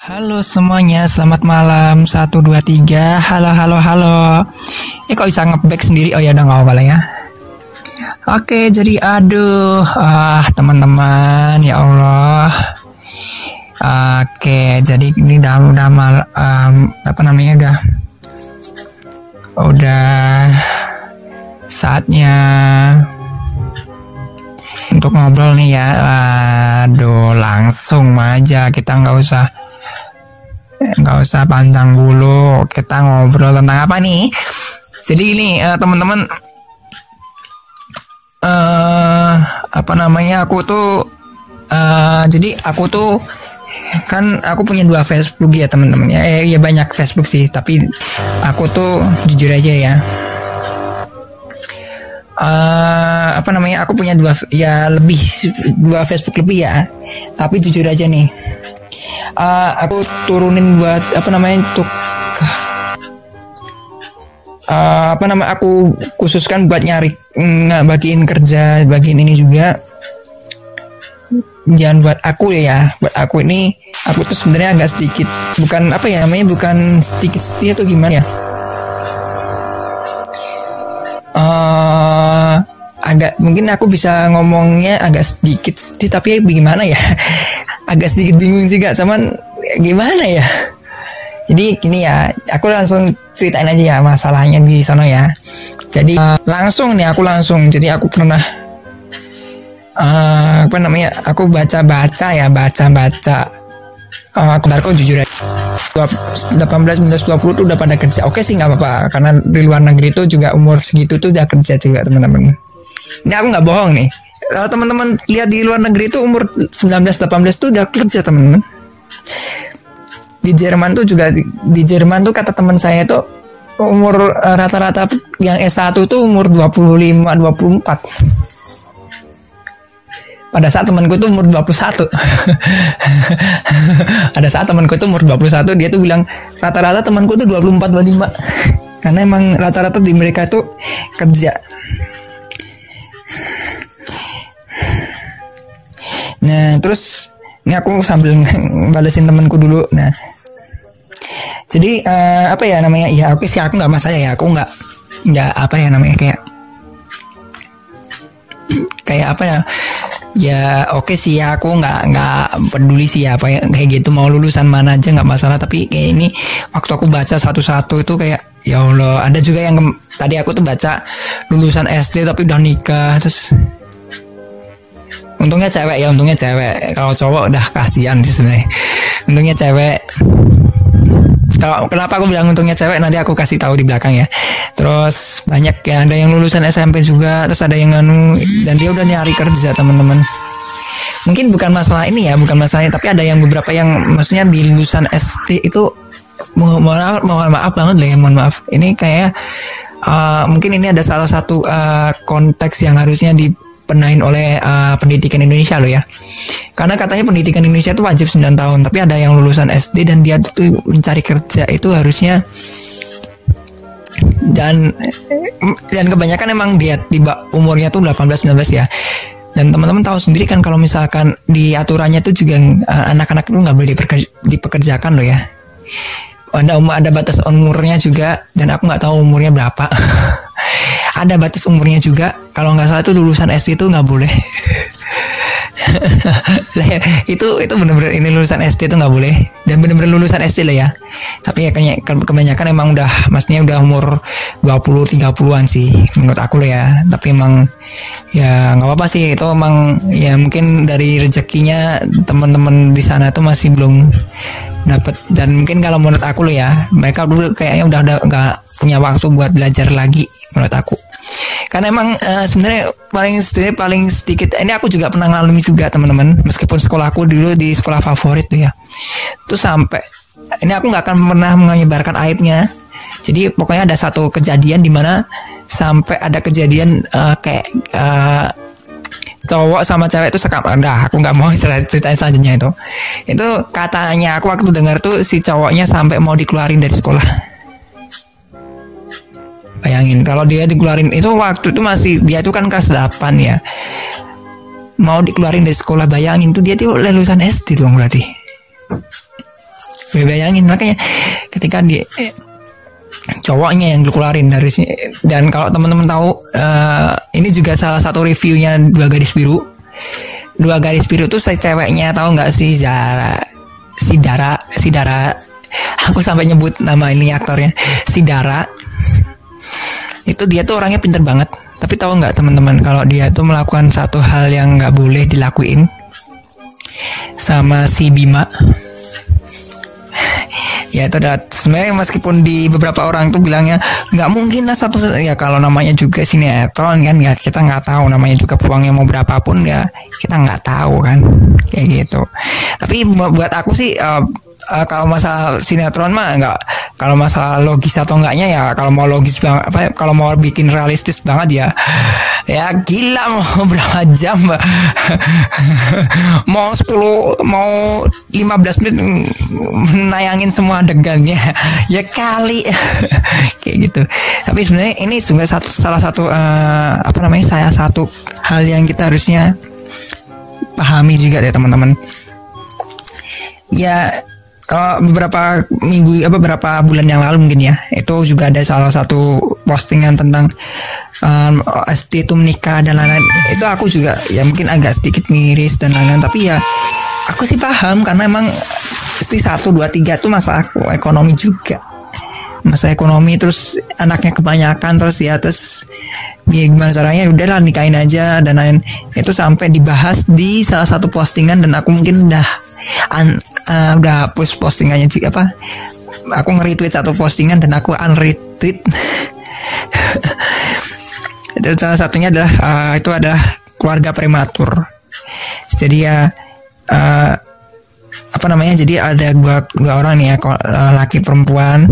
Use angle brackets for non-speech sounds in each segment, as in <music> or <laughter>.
Halo semuanya, selamat malam. 1 2 3. Halo halo halo. Eh kok bisa ngeback sendiri? Oh ya udah nggak apa-apa ya. Oke, jadi aduh, ah teman-teman, ya Allah. Oke, jadi ini udah udah mal, um, apa namanya udah udah saatnya untuk ngobrol nih ya. Aduh, langsung aja. Kita nggak usah nggak usah panjang bulu. Kita ngobrol tentang apa nih? Jadi gini uh, teman-teman uh, apa namanya aku tuh uh, jadi aku tuh kan aku punya dua Facebook ya teman-teman ya. Eh, ya banyak Facebook sih tapi aku tuh jujur aja ya uh, apa namanya aku punya dua ya lebih dua Facebook lebih ya. Tapi jujur aja nih. Uh, aku turunin buat apa namanya untuk uh, apa nama aku khususkan buat nyari nggak bagiin kerja bagiin ini juga. Jangan buat aku ya buat aku ini aku tuh sebenarnya agak sedikit bukan apa ya namanya bukan sedikit setia tuh gimana ya uh, agak mungkin aku bisa ngomongnya agak sedikit tapi bagaimana ya? <laughs> Agak sedikit bingung juga sama gimana ya? Jadi gini ya aku langsung ceritain aja ya masalahnya di sana ya. Jadi uh, langsung nih aku langsung. Jadi aku pernah uh, apa namanya aku baca baca ya baca baca uh, aku jujur aja 18 19 20 tuh udah pada kerja. Oke sih nggak apa-apa. Karena di luar negeri tuh juga umur segitu tuh udah kerja juga teman-teman. Ini aku nggak bohong nih. Kalau teman-teman lihat di luar negeri itu umur 19 18 tuh udah kerja teman-teman. Di Jerman tuh juga di, di Jerman tuh kata teman saya itu umur eh, rata-rata yang S1 tuh umur 25 24 pada saat temanku tuh umur 21 <laughs> ada saat temanku tuh umur 21 dia tuh bilang rata-rata temanku tuh 24 25 <laughs> karena emang rata-rata di mereka tuh kerja Nah, terus ini aku sambil balesin temanku dulu. Nah, jadi uh, apa ya namanya? Ya oke sih aku nggak masalah ya. Aku nggak nggak apa ya namanya kayak kayak apa ya? Ya oke sih ya aku nggak nggak peduli sih ya apa ya kayak gitu. Mau lulusan mana aja nggak masalah tapi kayak ini waktu aku baca satu-satu itu kayak ya Allah. Ada juga yang tadi aku tuh baca lulusan SD tapi udah nikah terus untungnya cewek ya untungnya cewek. Kalau cowok udah kasihan sih sebenarnya. Untungnya cewek kalau kenapa aku bilang untungnya cewek? Nanti aku kasih tahu di belakang ya. Terus banyak ya ada yang lulusan SMP juga terus ada yang anu dan dia udah nyari kerja teman-teman. Mungkin bukan masalah ini ya bukan masalahnya tapi ada yang beberapa yang maksudnya di lulusan SD itu mohon maaf mohon maaf banget ya mohon maaf. Ini kayak uh, mungkin ini ada salah satu uh, konteks yang harusnya di dipenahin oleh uh, pendidikan Indonesia loh ya. Karena katanya pendidikan Indonesia itu wajib 9 tahun, tapi ada yang lulusan SD dan dia tuh mencari kerja itu harusnya dan dan kebanyakan emang dia tiba umurnya tuh 18 19 ya. Dan teman-teman tahu sendiri kan kalau misalkan di aturannya tuh juga uh, anak-anak itu nggak boleh dipekerjakan loh ya. Ada umur ada batas umurnya juga dan aku nggak tahu umurnya berapa. <laughs> ada batas umurnya juga. Kalau nggak salah itu lulusan SD itu nggak boleh. <laughs> Itu itu bener-bener ini lulusan SD itu nggak boleh. Dan bener-bener lulusan SD lah ya. Tapi ya kebanyakan emang udah maksudnya udah umur 20 30-an sih menurut aku lah ya. Tapi emang ya nggak apa-apa sih. Itu emang ya mungkin dari rezekinya teman-teman di sana tuh masih belum dapat dan mungkin kalau menurut aku loh ya mereka dulu kayaknya udah udah nggak punya waktu buat belajar lagi menurut aku. Karena emang uh, sebenarnya paling sedikit paling sedikit ini aku juga pernah ngalami juga teman-teman. Meskipun sekolahku dulu di sekolah favorit tuh ya. Tuh sampai ini aku nggak akan pernah menyebarkan aibnya. Jadi pokoknya ada satu kejadian di mana sampai ada kejadian uh, kayak uh, cowok sama cewek itu sekap dah aku nggak mau ceritain selanjutnya itu. Itu katanya aku waktu dengar tuh si cowoknya sampai mau dikeluarin dari sekolah. <laughs> Bayangin kalau dia dikeluarin itu waktu itu masih dia itu kan kelas 8 ya. mau dikeluarin dari sekolah bayangin tuh dia tuh lulusan SD tuh berarti. Bayangin makanya ketika di eh, cowoknya yang dikeluarin dari sini dan kalau teman-teman tahu uh, ini juga salah satu reviewnya dua garis biru. Dua garis biru tuh ceweknya tahu nggak sih Zara Sidara Sidara aku sampai nyebut nama ini aktornya. Sidara itu dia tuh orangnya pinter banget. Tapi tahu nggak teman-teman kalau dia tuh melakukan satu hal yang nggak boleh dilakuin sama si Bima ya itu adalah sebenarnya meskipun di beberapa orang tuh bilangnya nggak mungkin lah satu ya kalau namanya juga sinetron kan ya kita nggak tahu namanya juga peluangnya mau berapapun ya kita nggak tahu kan kayak gitu. Tapi buat aku sih uh, uh, kalau masalah sinetron mah enggak. Kalau masalah logis atau enggaknya ya kalau mau logis banget apa ya, kalau mau bikin realistis banget ya ya gila mau <laughs> berapa jam <laughs> mau 10 mau 15 menit nayangin semua adegannya. <laughs> Ya kali. Kayak gitu. Tapi sebenarnya ini juga satu salah satu uh, apa namanya saya satu hal yang kita harusnya pahami juga ya teman-teman. Ya kalau beberapa minggu apa beberapa bulan yang lalu mungkin ya itu juga ada salah satu postingan tentang um, ST itu menikah dan lain-lain. Itu aku juga ya mungkin agak sedikit miris dan lain-lain tapi ya aku sih paham karena emang ST satu dua tiga itu masalah ekonomi juga. Masa ekonomi terus anaknya kebanyakan terus ya terus ya gimana caranya ya udahlah nikahin aja dan lain itu sampai dibahas di salah satu postingan dan aku mungkin udah uh, udah hapus postingannya sih apa? Aku nge-retweet satu postingan dan aku unretweet. <laughs> Dan salah satunya adalah uh, itu adalah keluarga prematur. Jadi ya uh, apa namanya jadi ada dua dua orang nih ya laki perempuan.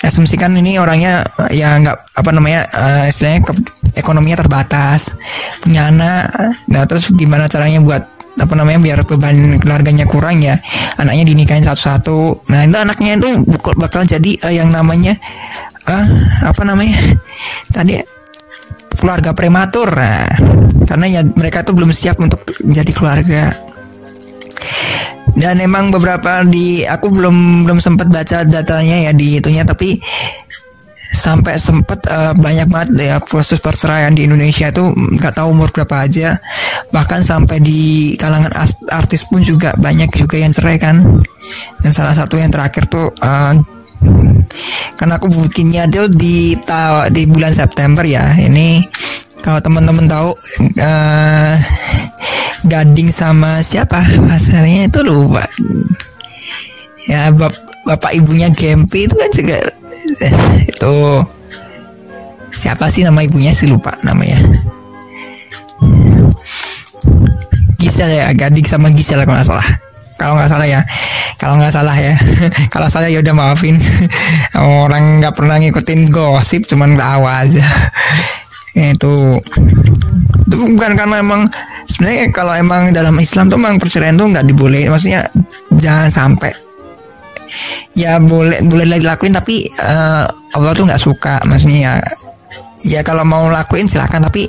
Asumsikan ini orangnya ya nggak apa namanya uh, istilahnya ke, ekonominya terbatas punya anak. Nah terus gimana caranya buat apa namanya biar beban keluarganya kurang ya. Anaknya dinikahin satu-satu. Nah itu anaknya itu bakal jadi uh, yang namanya uh, apa namanya <laughs> tadi keluarga prematur. Nah, karena ya mereka tuh belum siap untuk menjadi keluarga. Dan emang beberapa di aku belum belum sempat baca datanya ya di itunya tapi sampai sempet uh, banyak banget ya proses perceraian di Indonesia tuh nggak tahu umur berapa aja. Bahkan sampai di kalangan artis pun juga banyak juga yang cerai kan. Dan salah satu yang terakhir tuh uh, karena aku bikinnya tuh di di bulan September ya. Ini kalau teman-teman tahu uh, Gading sama siapa? Masalahnya itu lupa. Ya bap bapak ibunya Gempi itu kan juga. Itu siapa sih nama ibunya sih lupa namanya. Gisel ya Gading sama Gisel kalau nggak salah. Kalau nggak salah ya. Kalau nggak salah ya. <laughs> Kalau salah ya udah maafin. <laughs> Orang nggak pernah ngikutin gosip cuman tahu aja. <laughs> Itu. Itu bukan karena emang sebenarnya kalau emang dalam Islam tuh emang perceraian tuh nggak diboleh maksudnya jangan sampai ya boleh boleh dilakuin tapi uh, Allah tuh nggak suka maksudnya ya ya kalau mau lakuin silahkan tapi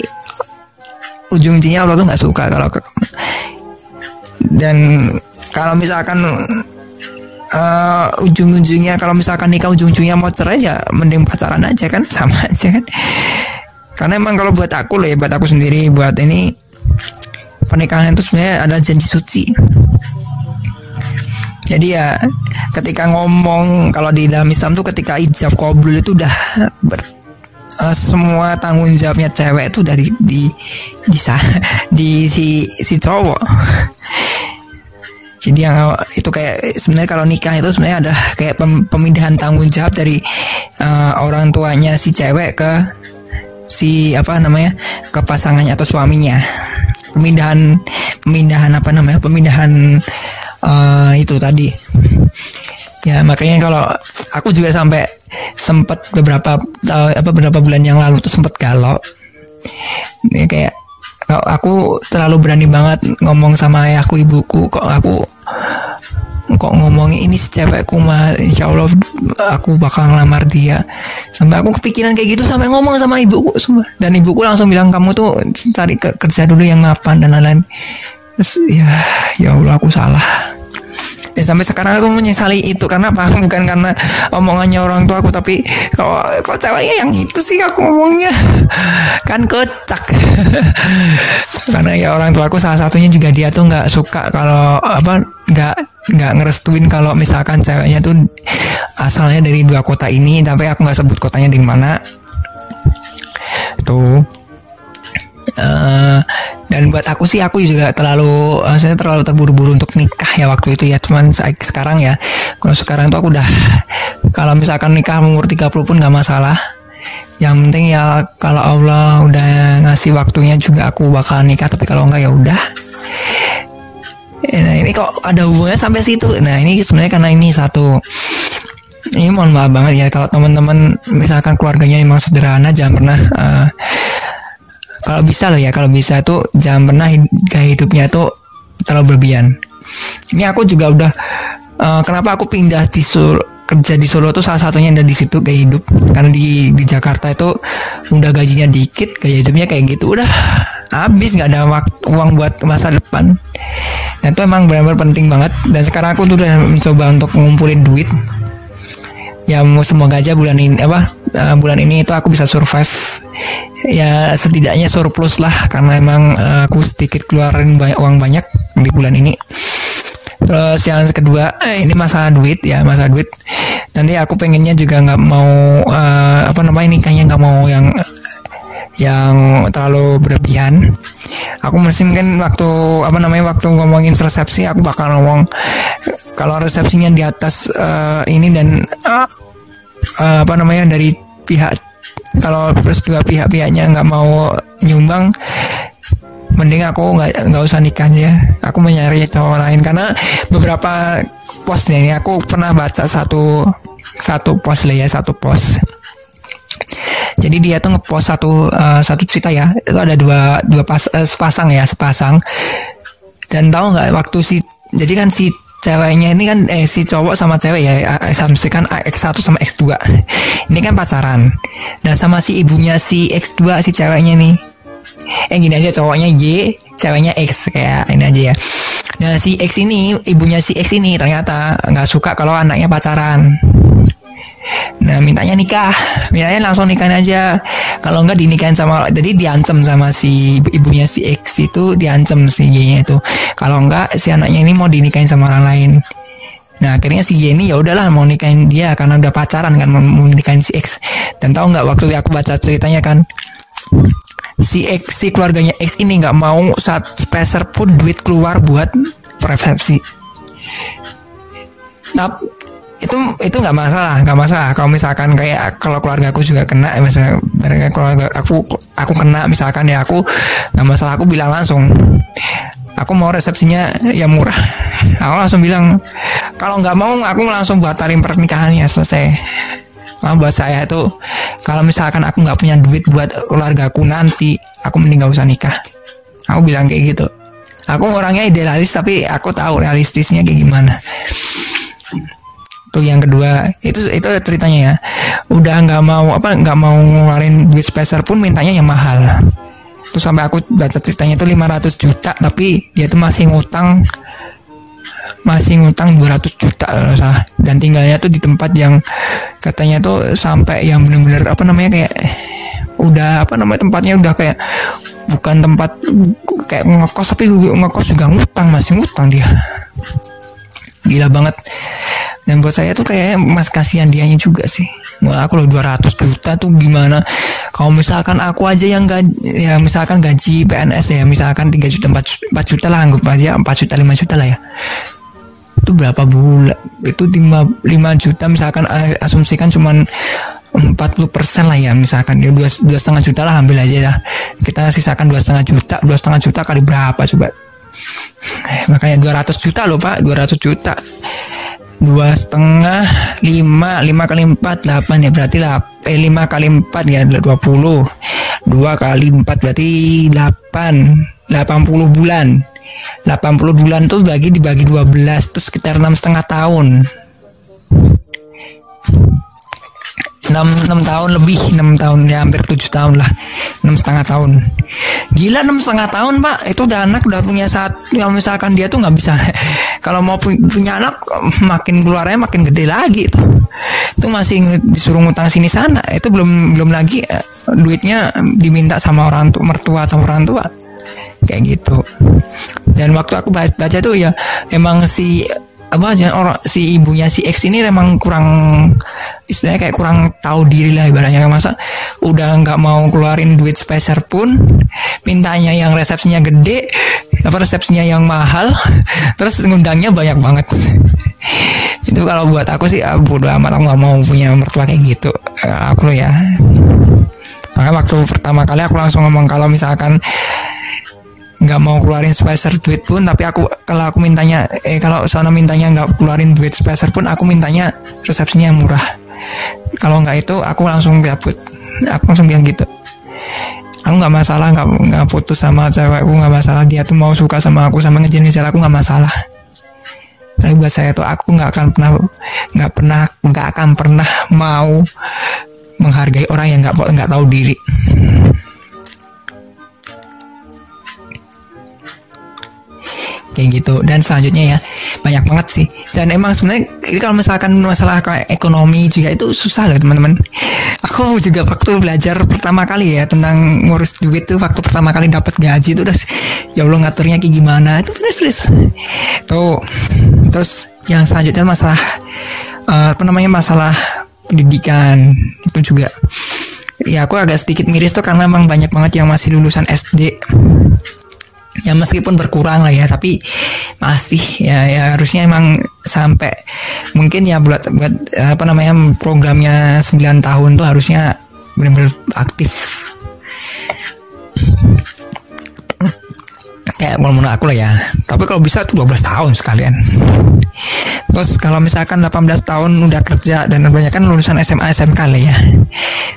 ujung-ujungnya Allah tuh nggak suka kalau dan kalau misalkan uh, ujung-ujungnya kalau misalkan nikah ujung-ujungnya mau cerai ya mending pacaran aja kan <laughs> sama aja kan. Karena emang kalau buat aku loh ya buat aku sendiri buat ini pernikahan itu sebenarnya ada janji suci jadi ya ketika ngomong kalau di dalam Islam tuh ketika ijab kabul itu udah ber, uh, semua tanggung jawabnya cewek itu dari di di, <laughs> di si si cowok. Jadi yang itu kayak sebenarnya kalau nikah itu sebenarnya ada kayak pemindahan tanggung jawab dari uh, orang tuanya si cewek ke si apa namanya ke pasangannya atau suaminya. Pemindahan pemindahan apa namanya pemindahan uh, itu tadi. Ya makanya kalau aku juga sampai sempat beberapa uh, apa beberapa bulan yang lalu tuh sempat galau. Ini kayak aku terlalu berani banget ngomong sama ayahku ibuku kok aku kok ngomongin ini si cewekku mah insya Allah aku bakal ngelamar dia. Sampai aku kepikiran kayak gitu sampai ngomong sama ibuku semua dan ibuku langsung bilang kamu tuh cari ke, kerja dulu yang ngapain dan lain-lain terus ya ya Allah aku salah. Dan sampai sekarang aku menyesali itu. Karena apa? <laughs> Bukan karena omongannya orang tua aku tapi kok kok ceweknya yang itu sih aku ngomongnya? <laughs> Kan kocak. <laughs> Karena ya orang tua aku salah satunya juga dia tuh nggak suka kalau apa nggak nggak ngerestuin kalau misalkan ceweknya tuh asalnya dari dua kota ini tapi aku nggak sebut kotanya di mana. Tuh. Uh, dan buat aku sih aku juga terlalu saya terlalu terburu-buru untuk nikah ya waktu itu ya. Cuman sekarang ya kalau sekarang tuh aku udah kalau misalkan nikah umur 30 pun nggak masalah. Yang penting ya kalau Allah udah ngasih waktunya juga aku bakal nikah. Tapi kalau enggak ya udah. Nah ini kok ada hubungannya sampai situ? Nah ini sebenarnya karena ini satu ini mohon maaf banget ya. Kalau teman-teman misalkan keluarganya memang sederhana jangan pernah uh, kalau bisa loh ya kalau bisa tuh jangan pernah gaya hidupnya tuh terlalu berlebihan. Ini aku juga udah uh, kenapa aku pindah di Solo kerja di Solo tuh salah satunya ada di situ gaya hidup. Karena di di Jakarta itu udah gajinya dikit gaya hidupnya kayak gitu udah habis nggak ada waktu, uang buat masa depan. Dan itu emang benar-benar penting banget. Dan sekarang aku tuh udah mencoba untuk ngumpulin duit. Ya semoga aja bulan ini apa uh, bulan ini itu aku bisa survive ya setidaknya surplus lah karena emang uh, aku sedikit keluarin banyak uang banyak di bulan ini. Terus yang kedua eh, ini masalah duit ya masalah duit. Nanti aku pengennya juga nggak mau uh, apa namanya nikahnya nggak mau yang yang terlalu berlebihan. Aku mesti kan waktu apa namanya waktu ngomongin resepsi aku bakal ngomong kalau resepsinya di atas uh, ini dan uh, apa namanya dari pihak kalau plus dua pihak-pihaknya nggak mau nyumbang mending aku nggak nggak usah nikah ya aku mencari cowok lain. Karena beberapa posnya ini aku pernah baca satu satu post lah ya satu post. Jadi dia tuh ngepost satu uh, satu cerita ya. Itu ada dua dua pas uh, sepasang ya sepasang. Dan tahu nggak waktu si jadi kan si ceweknya ini kan eh si cowok sama cewek ya asumsi kan X1 sama X2 ini kan pacaran. Nah sama si ibunya si X2 si ceweknya nih. Eh gini aja cowoknya Y ceweknya X kayak ini aja ya. Nah si X ini ibunya si X ini ternyata nggak suka kalau anaknya pacaran Nah mintanya nikah. Mintanya langsung nikahin aja. Kalau enggak dinikahin sama Jadi diancam sama si ibunya si X itu Diancam si Y nya itu. Kalau enggak si anaknya ini mau dinikahin sama orang lain. Nah akhirnya si Y ini ya udahlah mau nikahin dia Karena udah pacaran kan mau nikahin si X. Dan tahu nggak waktu aku baca ceritanya kan Si X si keluarganya X ini nggak mau saat speser pun duit keluar buat resepsi Nah, itu itu nggak masalah nggak masalah. Kalau misalkan kayak kalau keluarga aku juga kena misalnya mereka keluarga aku aku kena misalkan ya aku nggak masalah. Aku bilang langsung aku mau resepsinya ya murah. <laughs> Aku langsung bilang kalau nggak mau aku langsung batalin pernikahannya selesai. Nah, buat saya itu kalau misalkan aku nggak punya duit buat keluarga aku nanti aku mending nggak usah nikah. Aku bilang kayak gitu. Aku orangnya idealis tapi aku tahu realistisnya kayak gimana tuh yang kedua itu itu ceritanya ya. Udah nggak mau apa nggak mau ngeluarin duit spacer pun mintanya yang mahal. Terus sampai aku baca ceritanya itu 500 juta tapi dia tuh masih ngutang masih ngutang 200 juta kalau salah. Dan tinggalnya tuh di tempat yang katanya tuh sampai yang bener-bener apa namanya kayak udah apa namanya tempatnya udah kayak bukan tempat kayak ngekos tapi ngekos juga ngutang masih ngutang dia gila banget. Dan buat saya tuh kayak mas kasihan dianya juga sih. Wah, aku loh 200 juta tuh gimana? Kalau misalkan aku aja yang gaji ya misalkan gaji PNS ya misalkan 3 juta 4, 4 juta lah anggap aja 4 juta 5 juta lah ya. Itu berapa bulan? Itu 5, 5 juta misalkan eh, asumsikan cuman 40 persen lah ya misalkan. Ya dua dua setengah juta lah ambil aja ya. Kita sisakan dua setengah juta dua setengah juta kali berapa coba makanya 200 juta loh pak. 200 juta. Dua setengah lima lima kali empat delapan ya. Berarti lah eh lima kali empat ya dua puluh. Dua kali empat berarti delapan delapan puluh bulan. 80 bulan tuh bagi dibagi 12 terus sekitar enam setengah tahun 6, 6 tahun lebih 6 tahun ya hampir 7 tahun lah. 6 setengah tahun. Gila 6 setengah tahun pak. Itu udah anak udah punya saat kalau misalkan dia tuh nggak bisa. <laughs> Kalau mau punya anak makin keluarnya makin gede lagi tuh. Itu masih disuruh ngutang sini sana. Itu belum belum lagi eh, duitnya diminta sama orang tua mertua atau orang tua. Kayak gitu. Dan waktu aku baca, baca tuh ya emang si apa aja orang si ibunya si X ini emang kurang istilahnya kayak kurang tahu diri lah ibaratnya. Masa udah nggak mau keluarin duit spacer pun mintanya yang resepsinya gede apa resepsinya yang mahal <laughs> terus ngundangnya banyak banget. <laughs> Itu kalau buat aku sih ah, bodo amat aku nggak mau punya mertua kayak gitu. Uh, aku ya. Makanya waktu pertama kali aku langsung ngomong kalau misalkan nggak mau keluarin spacer duit pun tapi aku kalau aku mintanya eh kalau sana mintanya nggak keluarin duit spacer pun aku mintanya resepsinya murah. Kalau nggak itu aku langsung cabut. Aku langsung bilang gitu. Aku nggak masalah nggak nggak putus sama cewekku nggak masalah. Dia tuh mau suka sama aku sama ngejenis aku nggak masalah. Tapi buat saya tuh aku nggak akan pernah nggak pernah nggak akan pernah mau menghargai orang yang nggak nggak tahu diri kayak gitu. Dan selanjutnya ya banyak banget sih. Dan emang sebenarnya ini kalau misalkan masalah ekonomi juga itu susah loh teman-teman. Aku juga waktu belajar pertama kali ya tentang ngurus duit tuh waktu pertama kali dapat gaji itu terus ya Allah ngaturnya kayak gimana itu terus terus tuh. Terus yang selanjutnya masalah uh, apa namanya masalah pendidikan itu juga. Ya aku agak sedikit miris tuh karena emang banyak banget yang masih lulusan SD ya meskipun berkurang lah ya tapi masih ya ya harusnya emang sampai mungkin ya buat buat apa namanya programnya 9 tahun tuh harusnya benar-benar aktif. Kayak menurut aku lah ya. Tapi kalau bisa tuh 12 tahun sekalian. Terus kalau misalkan 18 tahun udah kerja dan kebanyakan lulusan SMA SMK lah ya.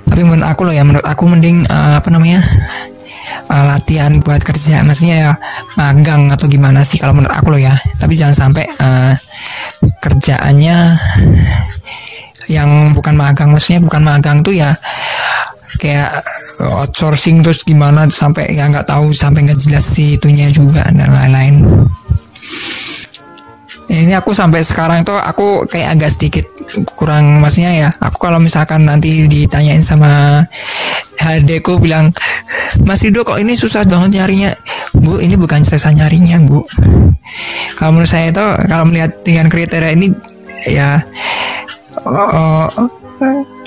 Tapi menurut aku loh ya menurut aku mending uh, apa namanya uh, latihan buat kerja. Maksudnya ya magang atau gimana sih kalau menurut aku loh ya. Tapi jangan sampai uh, kerjaannya yang bukan magang. Maksudnya bukan magang tuh ya kayak outsourcing terus gimana sampai ya nggak tahu sampai nggak jelas sih itunya juga dan lain-lain ini aku sampai sekarang tuh aku kayak agak sedikit kurang maksudnya ya aku kalau misalkan nanti ditanyain sama hadeku bilang Mas Rido kok ini susah banget nyarinya? Bu ini bukan susah nyarinya Bu. Kalau menurut saya itu kalau melihat dengan kriteria ini ya oh,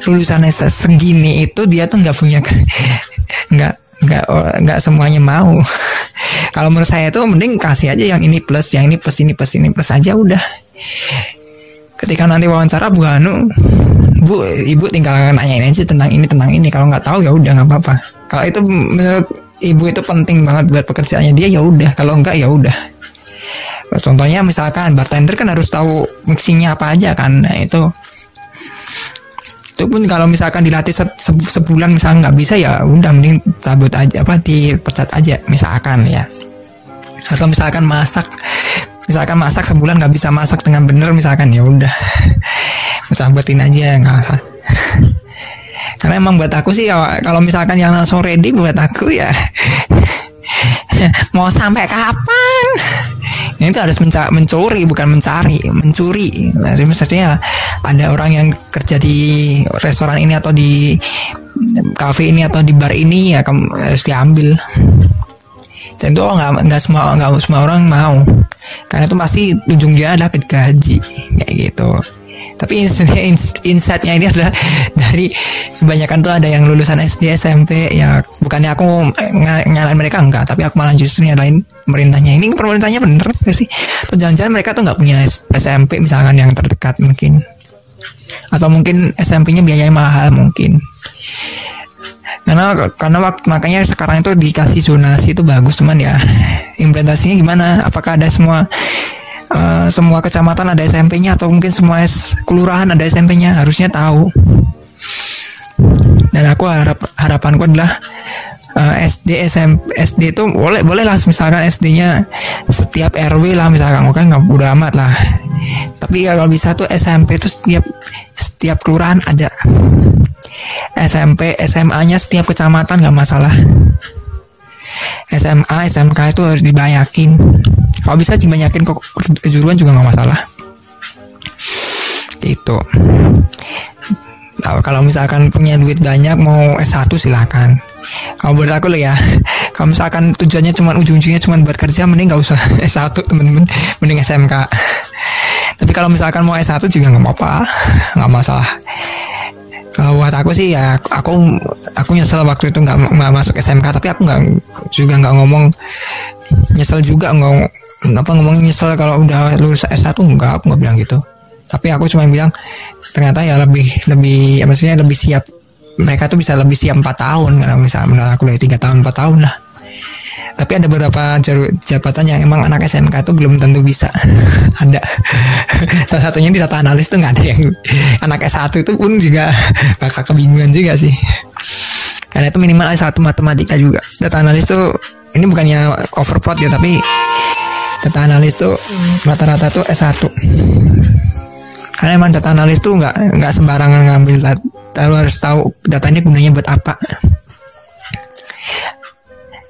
lulusan segini itu dia tuh nggak punya <laughs> nggak nggak nggak semuanya mau. <laughs> Kalau menurut saya tuh mending kasih aja yang ini plus yang ini plus ini plus ini plus aja udah. Ketika nanti wawancara Bu Anu Bu ibu tinggal nanyain aja tentang ini tentang ini. Kalau nggak tahu ya udah nggak apa-apa. Kalau itu menurut ibu itu penting banget buat pekerjaannya dia ya udah. Kalau enggak ya udah. Contohnya misalkan bartender kan harus tahu mixingnya apa aja kan. Nah itu itu pun kalau misalkan dilatih se se sebulan misalkan nggak bisa ya udah mending cabut aja apa dipecat aja misalkan ya. Atau misalkan masak misalkan masak sebulan nggak bisa masak dengan bener misalkan ya udah. <laughs> Cabutin aja nggak usah <laughs> karena emang buat aku sih kalau misalkan yang langsung ready buat aku ya <laughs> <laughs> mau sampai kapan? <laughs> Ini itu harus menca mencuri bukan mencari mencuri. Maksudnya ada orang yang kerja di restoran ini atau di cafe ini atau di bar ini ya harus diambil. Dan itu nggak nggak semua nggak semua orang mau. Karena itu pasti ujungnya adalah gaji kayak gitu tapi insightnya ini adalah dari kebanyakan tuh ada yang lulusan SD SMP ya bukannya aku ng nyalain mereka enggak. Tapi aku malah justru nyalain pemerintahnya ini pemerintahnya bener gak sih? Atau jangan-jangan mereka tuh nggak punya SMP misalkan yang terdekat mungkin? Atau mungkin SMP-nya biayanya mahal mungkin? Karena karena waktu makanya sekarang itu dikasih zonasi itu bagus cuman ya <laughs> implementasinya gimana? Apakah ada semua uh, semua kecamatan ada SMP-nya atau mungkin semua kelurahan ada SMP-nya harusnya tahu. Dan aku harap harapanku adalah uh, SD SMP SD itu boleh boleh lah. Misalkan SD-nya setiap RW lah misalkan. Kan nggak udah amat lah. Tapi ya kalau bisa tuh SMP itu setiap setiap kelurahan ada. SMP SMA-nya setiap kecamatan nggak masalah. SMA SMK itu harus dibanyakin kalau bisa dibanyakin kok kejuruan juga nggak masalah. Itu kalau misalkan punya duit banyak mau S1 silakan. Kalau buat aku loh ya <laughs> kalau misalkan tujuannya cuma ujung-ujungnya cuma buat kerja mending nggak usah <laughs> S1 temen-temen. Mending SMK tapi kalau misalkan mau S1 juga nggak apa-apa nggak masalah. Kalau buat aku sih ya aku aku nyesel waktu itu nggak nggak masuk SMK tapi aku nggak juga nggak ngomong. Nyesel juga nggak apa ngomongin nyesel kalau udah lulus S1 enggak aku nggak bilang gitu. Tapi aku cuma bilang ternyata ya lebih lebih ya maksudnya lebih siap. Mereka tuh bisa lebih siap empat tahun kalau misalnya menurut aku dari tiga tahun empat tahun lah. Tapi ada beberapa jabatan yang emang anak SMK itu belum tentu bisa. <laughs> Ada. <laughs> Salah satunya di data analis tuh nggak ada yang <laughs> anak S1 itu pun juga bakal kebingungan juga sih. Karena itu minimal S1 matematika juga. Data analis tuh ini bukannya overplot ya tapi data analis tuh rata-rata tuh S1 karena emang data analis tuh nggak nggak sembarangan ngambil data lu harus tahu datanya gunanya buat apa.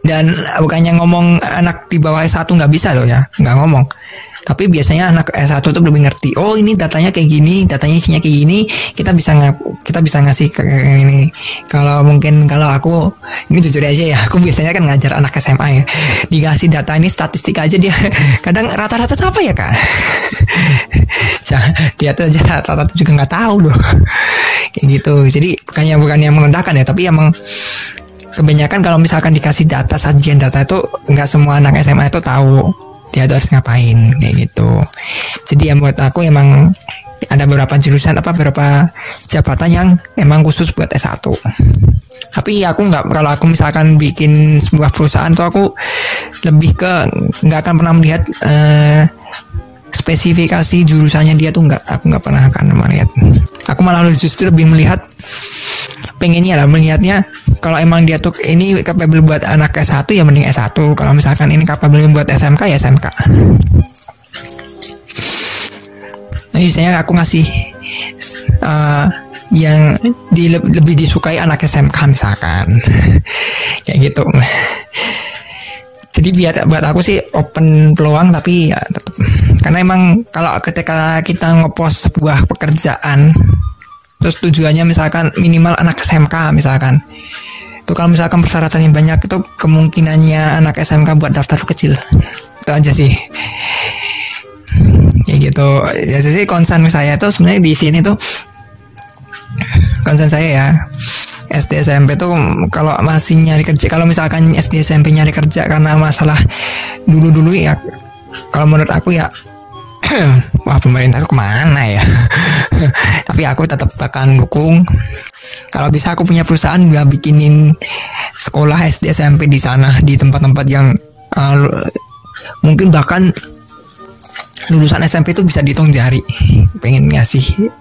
Dan bukannya ngomong anak di bawah S1 nggak bisa loh ya nggak ngomong tapi biasanya anak S1 tuh lebih ngerti oh ini datanya kayak gini datanya isinya kayak gini kita bisa nggak kita bisa ngasih ke ini. Kalau mungkin kalau aku ini jujur aja ya aku biasanya kan ngajar anak SMA ya dikasih data ini statistik aja dia <laughs> kadang rata-rata apa ya kak? <laughs> Dia tuh aja rata-rata juga nggak tahu loh <laughs> kayak gitu. Jadi bukannya bukannya merendahkan ya tapi emang kebanyakan kalau misalkan dikasih data sajian data itu nggak semua anak SMA itu tahu dia tuh harus ngapain? Kayak gitu. Jadi yang buat aku emang ada beberapa jurusan apa beberapa jabatan yang emang khusus buat S1 tapi aku nggak kalau aku misalkan bikin sebuah perusahaan tuh aku lebih ke nggak akan pernah melihat uh, spesifikasi jurusannya dia tuh nggak aku nggak pernah akan melihat. Aku malah justru lebih melihat pengennya lah melihatnya kalau emang dia tuh ini capable buat anak S1 ya mending S1 kalau misalkan ini capable buat SMK ya SMK nah biasanya aku ngasih uh, yang di, lebih disukai anak SMK misalkan. <laughs> Kayak gitu. Jadi biar buat aku sih open peluang tapi ya karena emang kalau ketika kita ngepost sebuah pekerjaan terus tujuannya misalkan minimal anak SMK misalkan. Itu kalau misalkan persyaratannya banyak itu kemungkinannya anak SMK buat daftar kecil. Itu aja sih. Ya gitu. Ya sih concern saya tuh sebenarnya di sini tuh concern saya ya SD SMP tuh kalau masih nyari kerja kalau misalkan SD SMP nyari kerja karena masalah dulu dulu ya kalau menurut aku ya <clears throat> wah pemerintah itu ke mana ya? <laughs> Tapi aku tetap akan dukung. Kalau bisa aku punya perusahaan nggak bikinin sekolah SD SMP di sana di tempat-tempat yang uh, mungkin bahkan lulusan SMP itu bisa dihitung jari. Pengen ngasih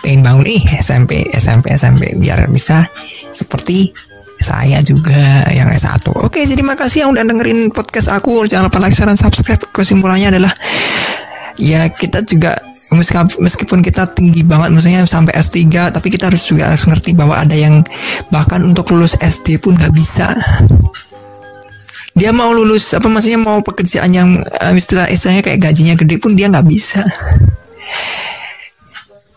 pengen bangun nih SMP SMP SMP biar bisa seperti saya juga yang S1 Oke jadi makasih yang udah dengerin podcast aku. Jangan lupa like, share, dan subscribe. Kesimpulannya adalah ya kita juga meskipun kita tinggi banget maksudnya sampai S3 tapi kita harus juga harus ngerti bahwa ada yang bahkan untuk lulus SD pun nggak bisa. Dia mau lulus apa maksudnya mau pekerjaan yang uh, istilah istilahnya kayak gajinya gede pun dia nggak bisa.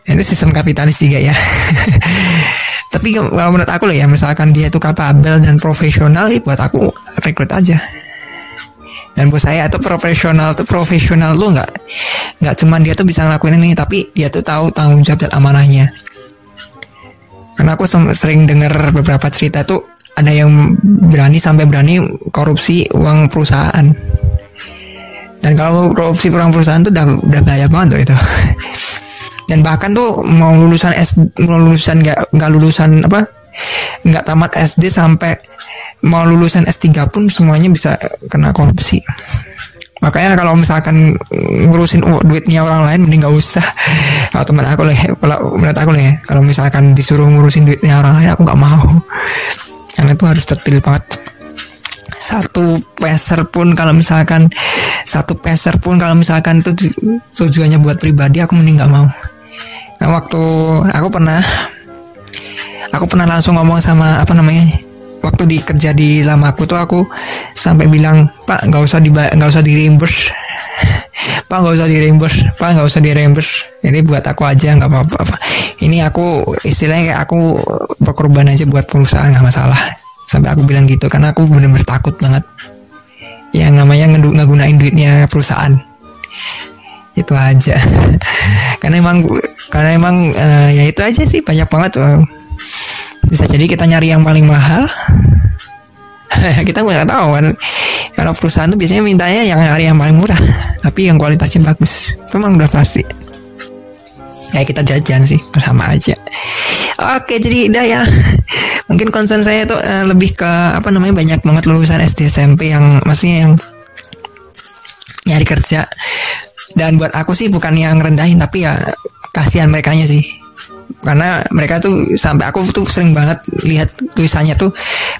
Itu sistem kapitalis juga ya. <laughs> Tapi kalau menurut aku loh ya misalkan dia itu kapabel dan profesional ya buat aku rekrut aja dan buat saya. Itu profesional tuh profesional lu nggak nggak cuman dia tuh bisa ngelakuin ini tapi dia tuh tahu tanggung jawab dan amanahnya. Karena aku sering dengar beberapa cerita tuh ada yang berani sampai berani korupsi uang perusahaan. Dan kalau korupsi uang perusahaan tuh udah udah bahaya banget tuh itu. <laughs> Dan bahkan tuh mau lulusan S mau lulusan nggak nggak lulusan apa nggak tamat SD sampai mau lulusan S3 pun semuanya bisa kena korupsi. Makanya kalau misalkan ngurusin duitnya orang lain mending gak usah. <laughs> Kalau teman aku lah kalau menurut aku lah kalau misalkan disuruh ngurusin duitnya orang lain aku nggak mau. <laughs> Karena itu harus tertil banget. Satu peser pun kalau misalkan satu peser pun kalau misalkan itu tujuannya buat pribadi aku mending nggak mau. Nah waktu aku pernah aku pernah langsung ngomong sama apa namanya waktu di kerja di lama aku tuh aku sampai bilang pak nggak usah di nggak usah di reimburse <laughs> pak nggak usah di reimburse pak nggak usah di reimburse ini buat aku aja nggak apa-apa ini aku istilahnya kayak aku berkorban aja buat perusahaan nggak masalah. Sampai aku bilang gitu karena aku benar-benar takut banget. Yang namanya ngegunain duitnya perusahaan. Itu aja. <laughs> Karena emang karena emang uh, ya itu aja sih banyak banget uh, bisa jadi kita nyari yang paling mahal. <laughs> Kita nggak tahu kan. Kalau perusahaan tuh biasanya mintanya yang nyari yang paling murah tapi yang kualitasnya bagus. Memang udah pasti. Ya kita jajan sih bersama aja. Oke jadi udah ya. <laughs> Mungkin concern saya tuh uh, lebih ke apa namanya banyak banget lulusan SD SMP yang masih yang nyari kerja. Dan buat aku sih bukan yang rendahin tapi ya kasihan mereka sih karena mereka tuh sampai aku tuh sering banget lihat tulisannya tuh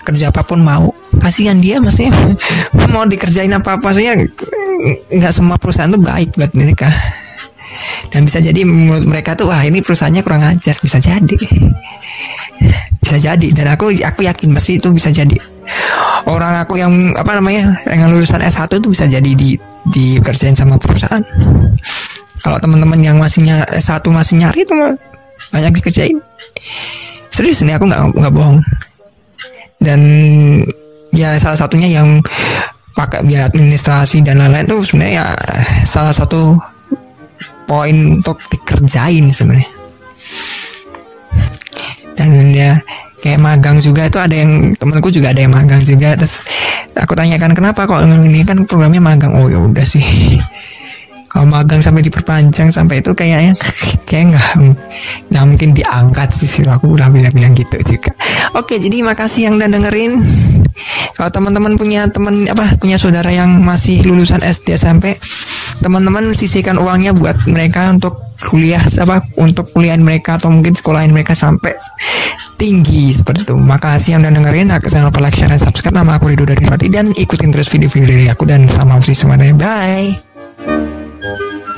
kerja apa pun mau. Kasihan dia maksudnya. <laughs> Mau dikerjain apa apa maksudnya nggak semua perusahaan tuh baik buat mereka. Dan bisa jadi menurut mereka tuh wah ini perusahaannya kurang ajar. Bisa jadi. <laughs> Bisa jadi. Dan aku aku yakin pasti itu bisa jadi. Orang aku yang apa namanya yang lulusan S1 itu bisa jadi di di kerjain sama perusahaan. Kalau teman-teman yang masih S1 masih nyari itu banyak dikerjain. Serius ini aku nggak nggak bohong. Dan ya salah satunya yang pakai biaya administrasi dan lain-lain itu sebenarnya ya salah satu poin untuk dikerjain sebenarnya. Dan ya kayak magang juga itu ada yang temanku juga ada yang magang juga. Terus aku tanyakan kenapa kok ini kan programnya magang? Oh ya udah sih kalau magang sampai diperpanjang sampai itu kayaknya kayak nggak nggak mungkin diangkat sih aku udah bilang-bilang gitu juga oke jadi makasih yang udah dengerin kalau teman-teman punya teman apa punya saudara yang masih lulusan SD SMP teman-teman sisihkan uangnya buat mereka untuk kuliah apa untuk kuliah mereka atau mungkin sekolahin mereka sampai tinggi seperti itu. Makasih yang udah dengerin. Aku jangan lupa like, share, dan subscribe. Nama aku Rido dari Roti dan ikutin terus video-video dari aku dan sama sih semuanya. Bye. Oh.